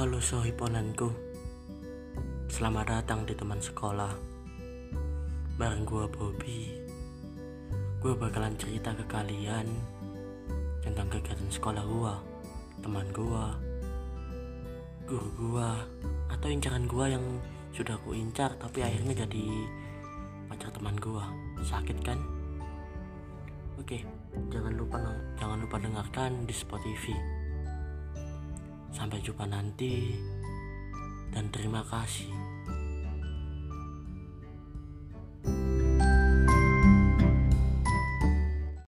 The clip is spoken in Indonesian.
Halo sohiponanku Selamat datang di teman sekolah Bareng gua Bobby Gue bakalan cerita ke kalian Tentang kegiatan sekolah gua Teman gua Guru gua Atau incaran gua yang sudah ku incar Tapi akhirnya jadi pacar teman gua Sakit kan? Oke, jangan lupa jangan lupa dengarkan di Spotify. Sampai jumpa nanti, dan terima kasih.